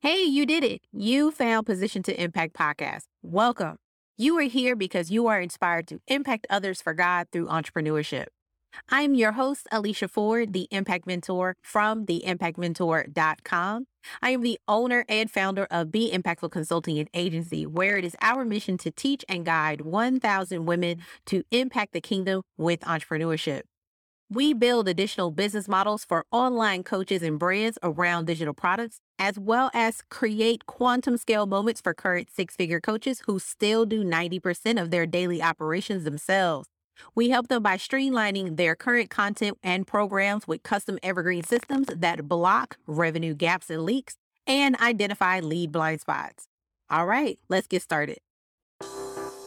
Hey, you did it. You found Position to Impact podcast. Welcome. You are here because you are inspired to impact others for God through entrepreneurship. I'm your host, Alicia Ford, the Impact Mentor from theimpactmentor.com. I am the owner and founder of Be Impactful Consulting and Agency, where it is our mission to teach and guide 1,000 women to impact the kingdom with entrepreneurship. We build additional business models for online coaches and brands around digital products, as well as create quantum scale moments for current six figure coaches who still do 90% of their daily operations themselves. We help them by streamlining their current content and programs with custom evergreen systems that block revenue gaps and leaks and identify lead blind spots. All right, let's get started.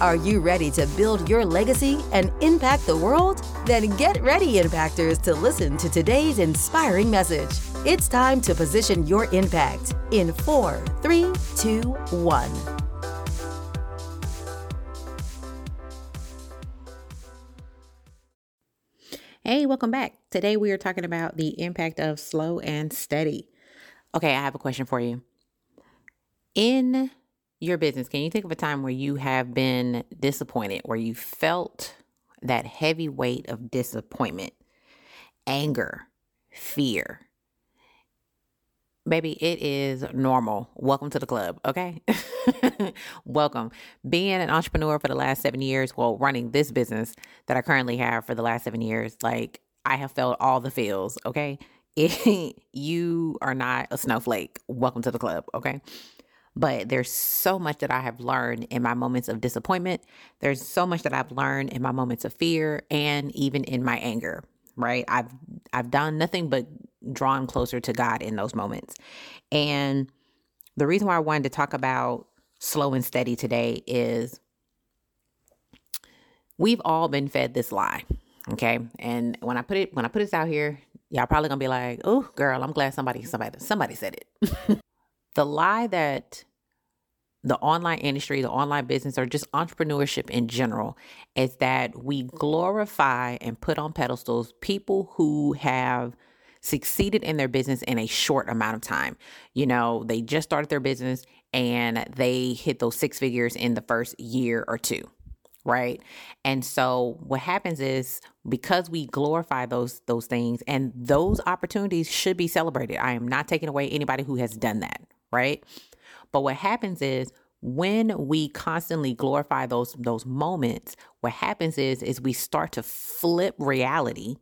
Are you ready to build your legacy and impact the world? Then get ready, Impactors, to listen to today's inspiring message. It's time to position your impact in four, three, two, one. Hey, welcome back. Today we are talking about the impact of slow and steady. Okay, I have a question for you. In your business, can you think of a time where you have been disappointed, where you felt that heavy weight of disappointment, anger, fear? Baby, it is normal. Welcome to the club, okay? Welcome. Being an entrepreneur for the last seven years, well, running this business that I currently have for the last seven years, like I have felt all the feels, okay? you are not a snowflake. Welcome to the club, okay? But there's so much that I have learned in my moments of disappointment. There's so much that I've learned in my moments of fear and even in my anger, right? I've I've done nothing but drawn closer to God in those moments. And the reason why I wanted to talk about slow and steady today is we've all been fed this lie. Okay. And when I put it when I put this out here, y'all probably gonna be like, oh girl, I'm glad somebody somebody somebody said it. the lie that the online industry, the online business, or just entrepreneurship in general, is that we glorify and put on pedestals people who have succeeded in their business in a short amount of time. You know, they just started their business and they hit those six figures in the first year or two right? And so what happens is because we glorify those those things and those opportunities should be celebrated. I am not taking away anybody who has done that right but what happens is when we constantly glorify those those moments, what happens is is we start to flip reality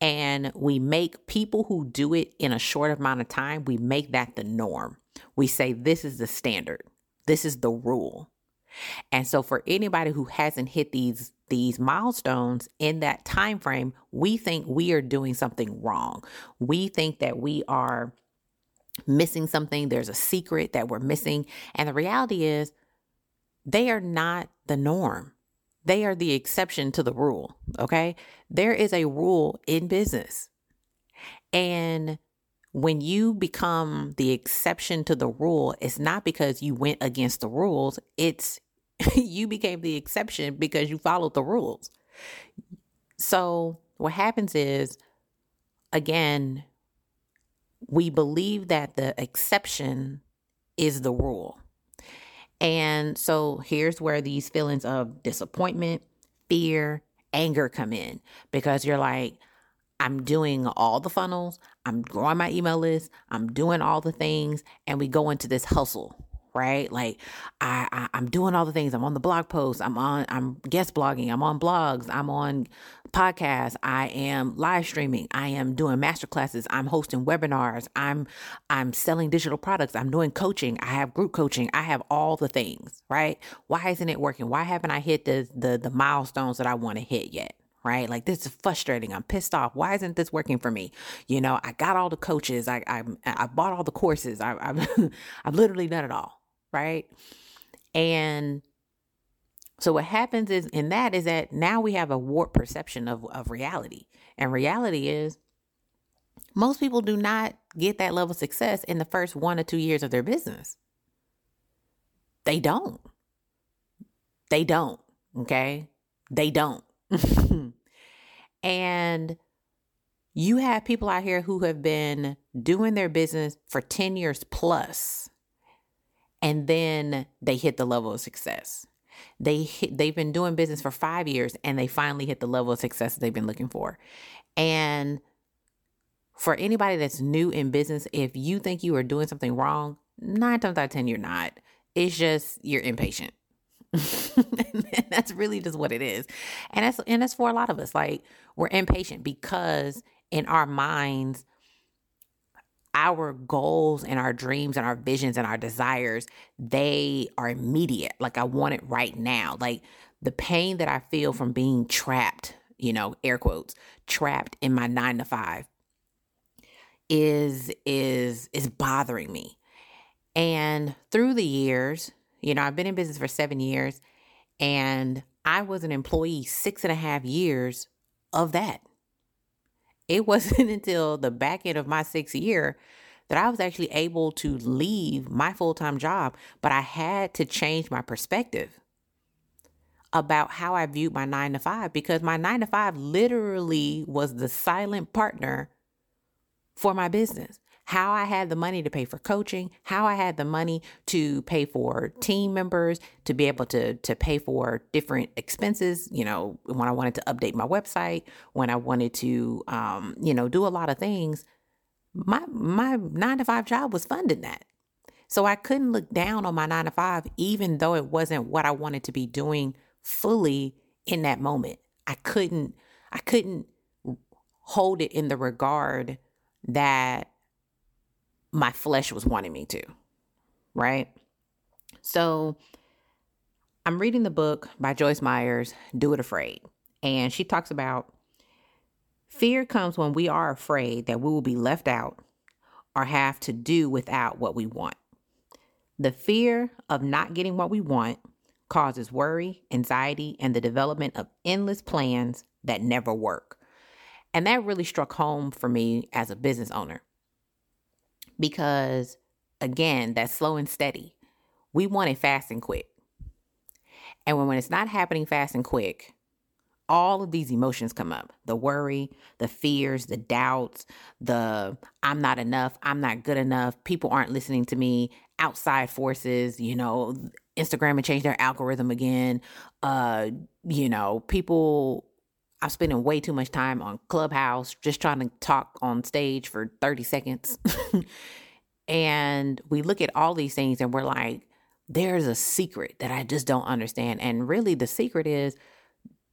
and we make people who do it in a short amount of time, we make that the norm. We say this is the standard. This is the rule. And so for anybody who hasn't hit these these milestones in that time frame, we think we are doing something wrong. We think that we are missing something, there's a secret that we're missing. And the reality is, they are not the norm. They are the exception to the rule. Okay. There is a rule in business. And when you become the exception to the rule, it's not because you went against the rules, it's you became the exception because you followed the rules. So, what happens is, again, we believe that the exception is the rule. And so here's where these feelings of disappointment, fear, anger come in because you're like, I'm doing all the funnels, I'm growing my email list, I'm doing all the things, and we go into this hustle right? Like I, I am doing all the things. I'm on the blog post. I'm on I'm guest blogging. I'm on blogs. I'm on podcasts. I am live streaming. I am doing master classes. I'm hosting webinars. I'm I'm selling digital products. I'm doing coaching. I have group coaching. I have all the things, right? Why isn't it working? Why haven't I hit the the the milestones that I want to hit yet? right? Like this is frustrating. I'm pissed off. Why isn't this working for me? You know, I got all the coaches. I I, I bought all the courses. I, I've I've literally done it all, right? And So what happens is in that is that now we have a warped perception of, of reality. And reality is most people do not get that level of success in the first one or two years of their business. They don't. They don't. Okay. They don't. and you have people out here who have been doing their business for 10 years plus, and then they hit the level of success. They hit, they've been doing business for five years and they finally hit the level of success that they've been looking for. And for anybody that's new in business, if you think you are doing something wrong, nine times out of 10, you're not. It's just you're impatient. that's really just what it is. And that's and that's for a lot of us. Like we're impatient because in our minds, our goals and our dreams and our visions and our desires, they are immediate. Like I want it right now. Like the pain that I feel from being trapped, you know, air quotes, trapped in my nine to five is is is bothering me. And through the years, you know, I've been in business for seven years and I was an employee six and a half years of that. It wasn't until the back end of my sixth year that I was actually able to leave my full time job, but I had to change my perspective about how I viewed my nine to five because my nine to five literally was the silent partner for my business. How I had the money to pay for coaching, how I had the money to pay for team members, to be able to to pay for different expenses. You know, when I wanted to update my website, when I wanted to, um, you know, do a lot of things. My my nine to five job was funding that, so I couldn't look down on my nine to five, even though it wasn't what I wanted to be doing fully in that moment. I couldn't I couldn't hold it in the regard that my flesh was wanting me to, right? So I'm reading the book by Joyce Myers, Do It Afraid. And she talks about fear comes when we are afraid that we will be left out or have to do without what we want. The fear of not getting what we want causes worry, anxiety, and the development of endless plans that never work. And that really struck home for me as a business owner because, again, that's slow and steady. We want it fast and quick. And when, when it's not happening fast and quick, all of these emotions come up the worry, the fears, the doubts, the I'm not enough, I'm not good enough, people aren't listening to me, outside forces, you know, Instagram and change their algorithm again. Uh, you know, people I'm spending way too much time on Clubhouse just trying to talk on stage for 30 seconds. and we look at all these things and we're like, there's a secret that I just don't understand. And really, the secret is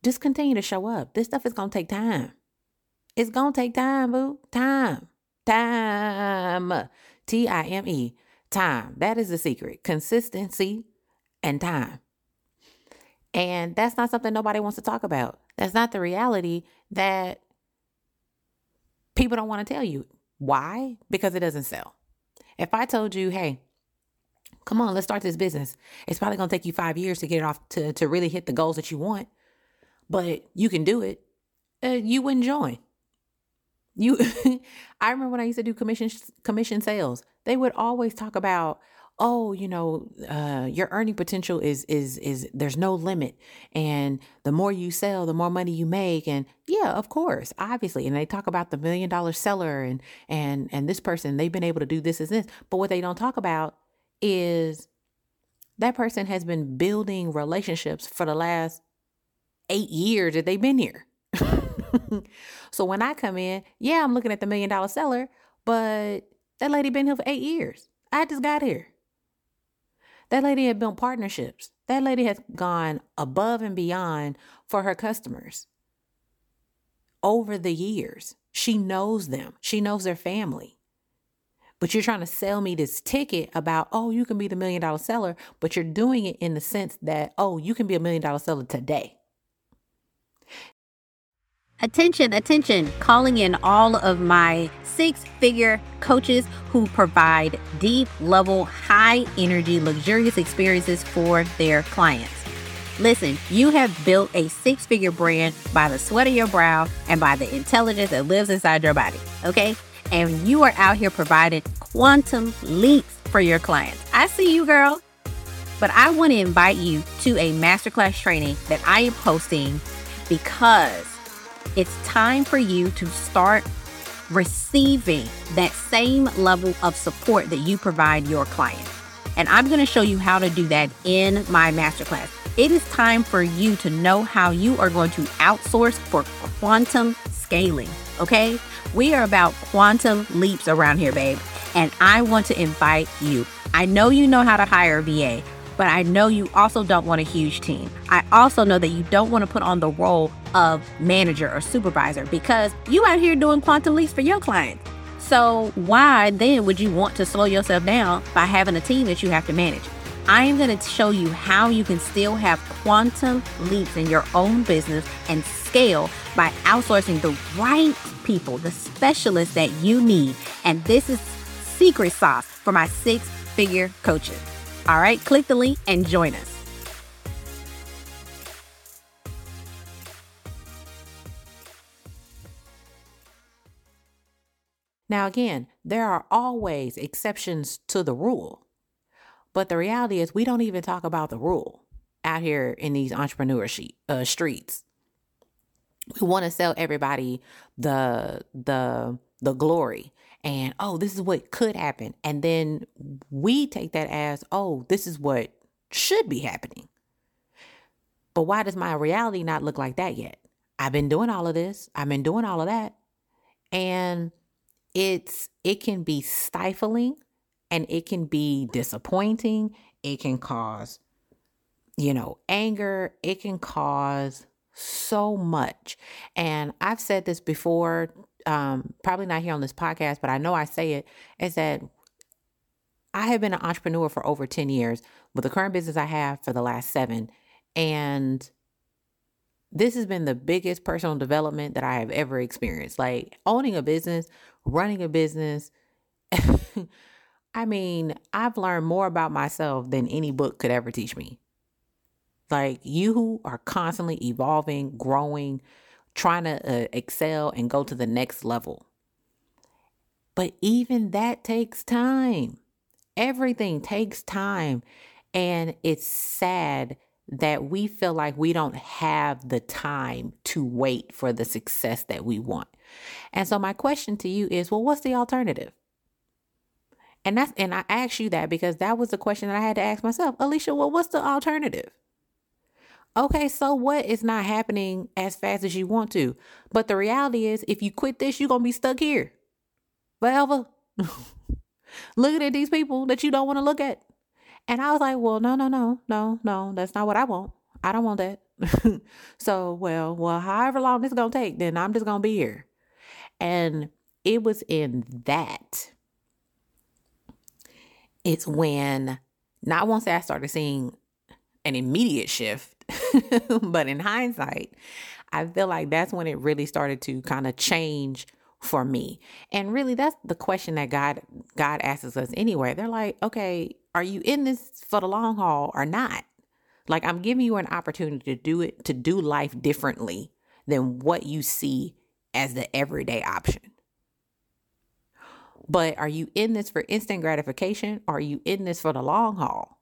just continue to show up. This stuff is going to take time. It's going to take time, boo. Time. Time. T I M E. Time. That is the secret. Consistency and time. And that's not something nobody wants to talk about. That's not the reality that people don't want to tell you. Why? Because it doesn't sell. If I told you, hey, come on, let's start this business, it's probably going to take you five years to get it off to, to really hit the goals that you want, but you can do it, uh, you wouldn't join. You, I remember when I used to do commission commission sales, they would always talk about oh you know uh, your earning potential is is is there's no limit. And the more you sell the more money you make. And yeah of course obviously. And they talk about the million dollar seller and and and this person they've been able to do this and this. But what they don't talk about is that person has been building relationships for the last eight years that they've been here. So when i come in yeah i'm looking at the million dollar seller but that lady been here for eight years. I just got here that lady had built partnerships. That lady had gone above and beyond for her customers over the years. She knows them, she knows their family. But you're trying to sell me this ticket about, oh, you can be the million dollar seller, but you're doing it in the sense that, oh, you can be a million dollar seller today. Attention, attention, calling in all of my six figure coaches who provide deep level, high energy, luxurious experiences for their clients. Listen, you have built a six figure brand by the sweat of your brow and by the intelligence that lives inside your body, okay? And you are out here providing quantum leaps for your clients. I see you, girl. But I want to invite you to a masterclass training that I am hosting because it's time for you to start receiving that same level of support that you provide your client. And I'm going to show you how to do that in my masterclass. It is time for you to know how you are going to outsource for quantum scaling. Okay? We are about quantum leaps around here, babe. And I want to invite you. I know you know how to hire a VA, but I know you also don't want a huge team. I also know that you don't want to put on the role of manager or supervisor because you out here doing quantum leaps for your clients. So why then would you want to slow yourself down by having a team that you have to manage? I am going to show you how you can still have quantum leaps in your own business and scale by outsourcing the right people, the specialists that you need. And this is secret sauce for my six figure coaches. All right, click the link and join us. Now, again, there are always exceptions to the rule. But the reality is, we don't even talk about the rule out here in these entrepreneur sheet, uh, streets. We want to sell everybody the the the glory and oh, this is what could happen, and then we take that as oh, this is what should be happening. But why does my reality not look like that yet? I've been doing all of this. I've been doing all of that, and it's it can be stifling and it can be disappointing. It can cause you know anger. It can cause so much. And i've said this before um probably not here on this podcast but i know i say it is that i have been an entrepreneur for over 10 years with the current business i have for the last seven. And this has been the biggest personal development that I have ever experienced. Like owning a business, running a business. I mean, I've learned more about myself than any book could ever teach me. Like you are constantly evolving, growing, trying to uh, excel and go to the next level. But even that takes time. Everything takes time. And it's sad that we feel like we don't have the time to wait for the success that we want. And so my question to you is, well, what's the alternative? And that's and I asked you that because that was the question that I had to ask myself. Alicia, well, what's the alternative? Okay, so what is not happening as fast as you want to? But the reality is if you quit this, you're gonna be stuck here forever. Looking at these people that you don't want to look at. And I was like, well, no, no, no, no, no, that's not what I want. I don't want that. so, well, well, however long this is gonna take, then I'm just gonna be here. And it was in that. It's when not once I started seeing an immediate shift, but in hindsight, I feel like that's when it really started to kind of change for me. And really that's the question that God God asks us anyway. They're like, "Okay, are you in this for the long haul or not? Like I'm giving you an opportunity to do it, to do life differently than what you see as the everyday option. But are you in this for instant gratification or are you in this for the long haul?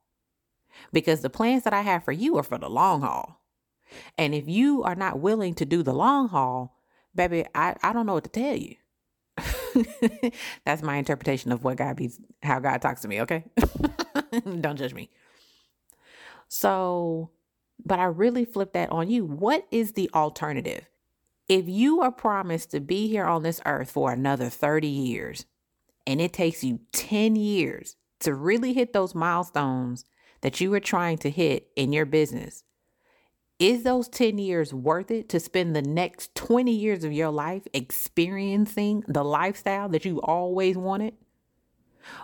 Because the plans that I have for you are for the long haul. And if you are not willing to do the long haul, baby, I, I don't know what to tell you. That's my interpretation of what God be how God talks to me, okay? Don't judge me. So, but I really flip that on you. What is the alternative? If you are promised to be here on this earth for another 30 years, and it takes you 10 years to really hit those milestones that you were trying to hit in your business, is those 10 years worth it to spend the next 20 years of your life experiencing the lifestyle that you always wanted?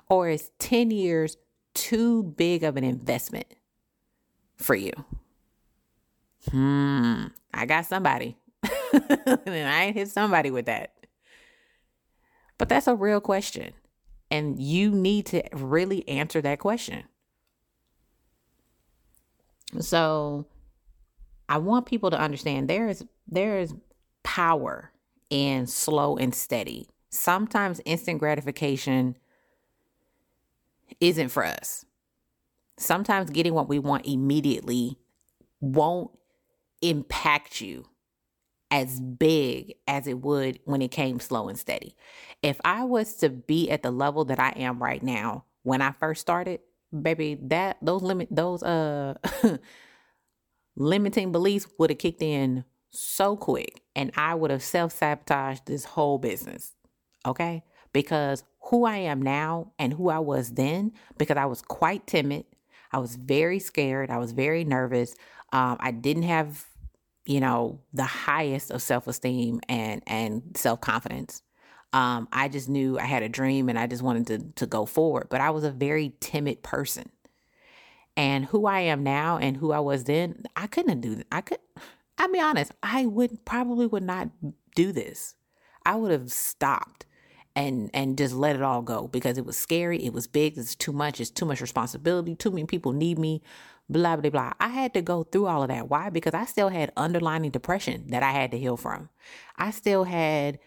Or is 10 years too big of an investment for you? Hmm, I got somebody. and I hit somebody with that. But that's a real question. And you need to really answer that question. So, I want people to understand there is there is power in slow and steady. Sometimes instant gratification isn't for us. Sometimes getting what we want immediately won't impact you as big as it would when it came slow and steady. If I was to be at the level that I am right now when I first started, baby, that those limit those uh limiting beliefs would have kicked in so quick and I would have self-sabotaged this whole business. Okay? Because who I am now and who I was then, because I was quite timid, I was very scared, I was very nervous. Um, I didn't have you know, the highest of self-esteem and and self-confidence. Um, I just knew I had a dream and I just wanted to to go forward, but I was a very timid person. And who I am now and who I was then, I couldn't do I could I'll be honest, I would probably would not do this. I would have stopped and and just let it all go because it was scary, it was big, it's too much, it's too much responsibility, too many people need me, blah, blah, blah. I had to go through all of that. Why? Because I still had underlying depression that I had to heal from. I still had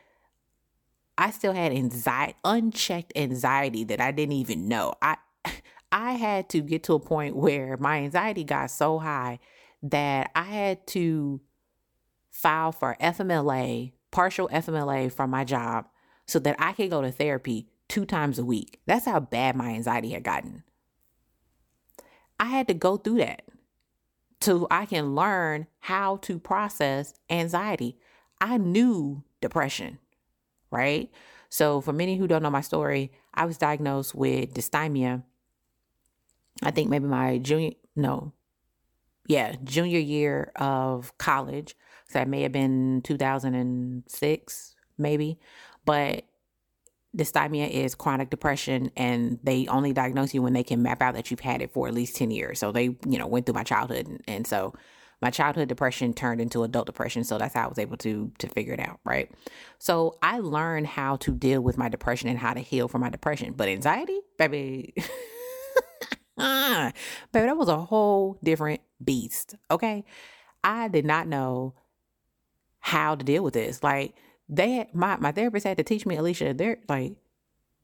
I still had anxiety, unchecked anxiety that I didn't even know. I I had to get to a point where my anxiety got so high that I had to file for FMLA, partial FMLA from my job so that I could go to therapy two times a week. That's how bad my anxiety had gotten. I had to go through that so I can learn how to process anxiety. I knew depression, right? So, for many who don't know my story, I was diagnosed with dysthymia. I think maybe my junior, no, yeah, junior year of college. So that may have been 2006, maybe. But dysthymia is chronic depression and they only diagnose you when they can map out that you've had it for at least 10 years. So they you know went through my childhood and, and, so my childhood depression turned into adult depression. So that's how i was able to to figure it out right? So i learned how to deal with my depression and how to heal from my depression. But anxiety baby baby that was a whole different beast okay? I did not know how to deal with this. Like they my my therapist had to teach me, Alicia, there like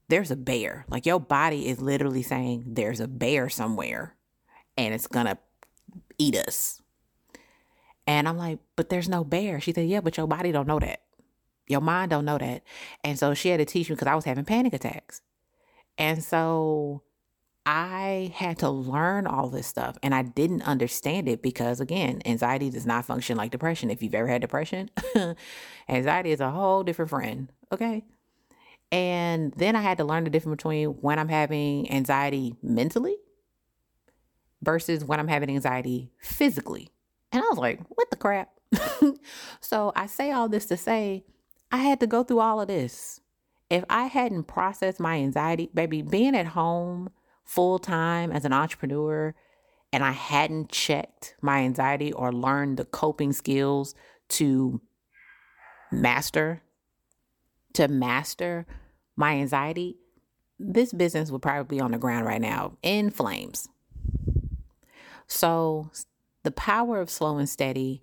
there's a bear. Like your body is literally saying there's a bear somewhere and it's gonna eat us. And I'm like, but there's no bear. She said, Yeah, but your body don't know that. Your mind don't know that. And so she had to teach me because I was having panic attacks. And so I had to learn all this stuff and I didn't understand it because, again, anxiety does not function like depression. If you've ever had depression, anxiety is a whole different friend. Okay. And then I had to learn the difference between when I'm having anxiety mentally versus when I'm having anxiety physically. And I was like, what the crap? so I say all this to say I had to go through all of this. If I hadn't processed my anxiety, baby, being at home full time as an entrepreneur and I hadn't checked my anxiety or learned the coping skills to master to master my anxiety, this business would probably be on the ground right now in flames. So, the power of slow and steady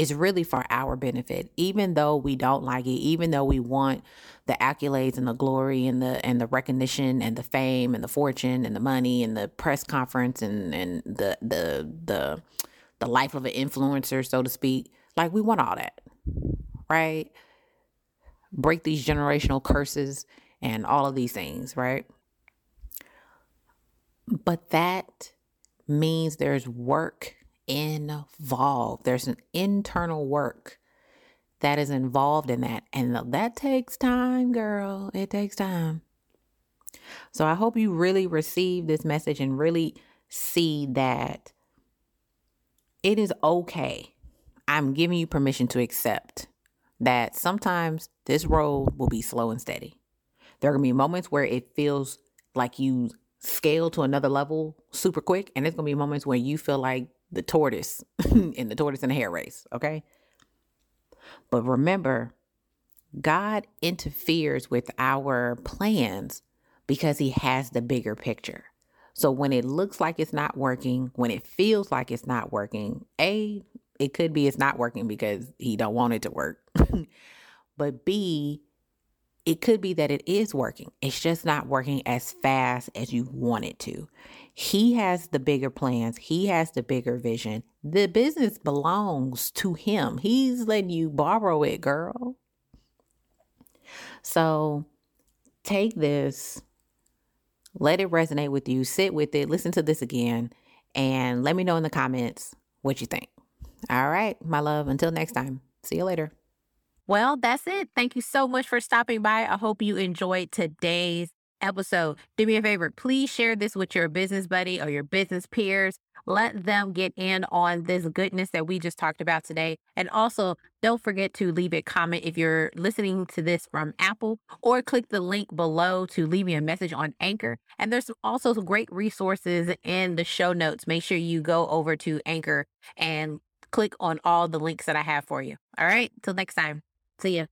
is really for our benefit even though we don't like it even though we want the accolades and the glory and the and the recognition and the fame and the fortune and the money and the press conference and and the the the the life of an influencer so to speak like we want all that right? Break these generational curses and all of these things right? But that means there's work involved. There's an internal work that is involved in that. And that takes time, girl. It takes time. So I hope you really receive this message and really see that it is okay. I'm giving you permission to accept that sometimes this road will be slow and steady. There are going to be moments where it feels like you scale to another level super quick, and there's going to be moments where you feel like the tortoise in the tortoise and the hare race, okay? But remember, God interferes with our plans because he has the bigger picture. So when it looks like it's not working, when it feels like it's not working, A, it could be it's not working because he don't want it to work. but B, it could be that it is working. It's just not working as fast as you want it to. He has the bigger plans, he has the bigger vision. The business belongs to him. He's letting you borrow it, girl. So take this, let it resonate with you, sit with it, listen to this again, and let me know in the comments what you think. All right, my love, until next time, see you later. Well, that's it. Thank you so much for stopping by. I hope you enjoyed today's episode. Do me a favor, please share this with your business buddy or your business peers. Let them get in on this goodness that we just talked about today. And also, don't forget to leave a comment if you're listening to this from Apple or click the link below to leave me a message on Anchor. And there's also some great resources in the show notes. Make sure you go over to Anchor and click on all the links that I have for you. All right, till next time. See ya.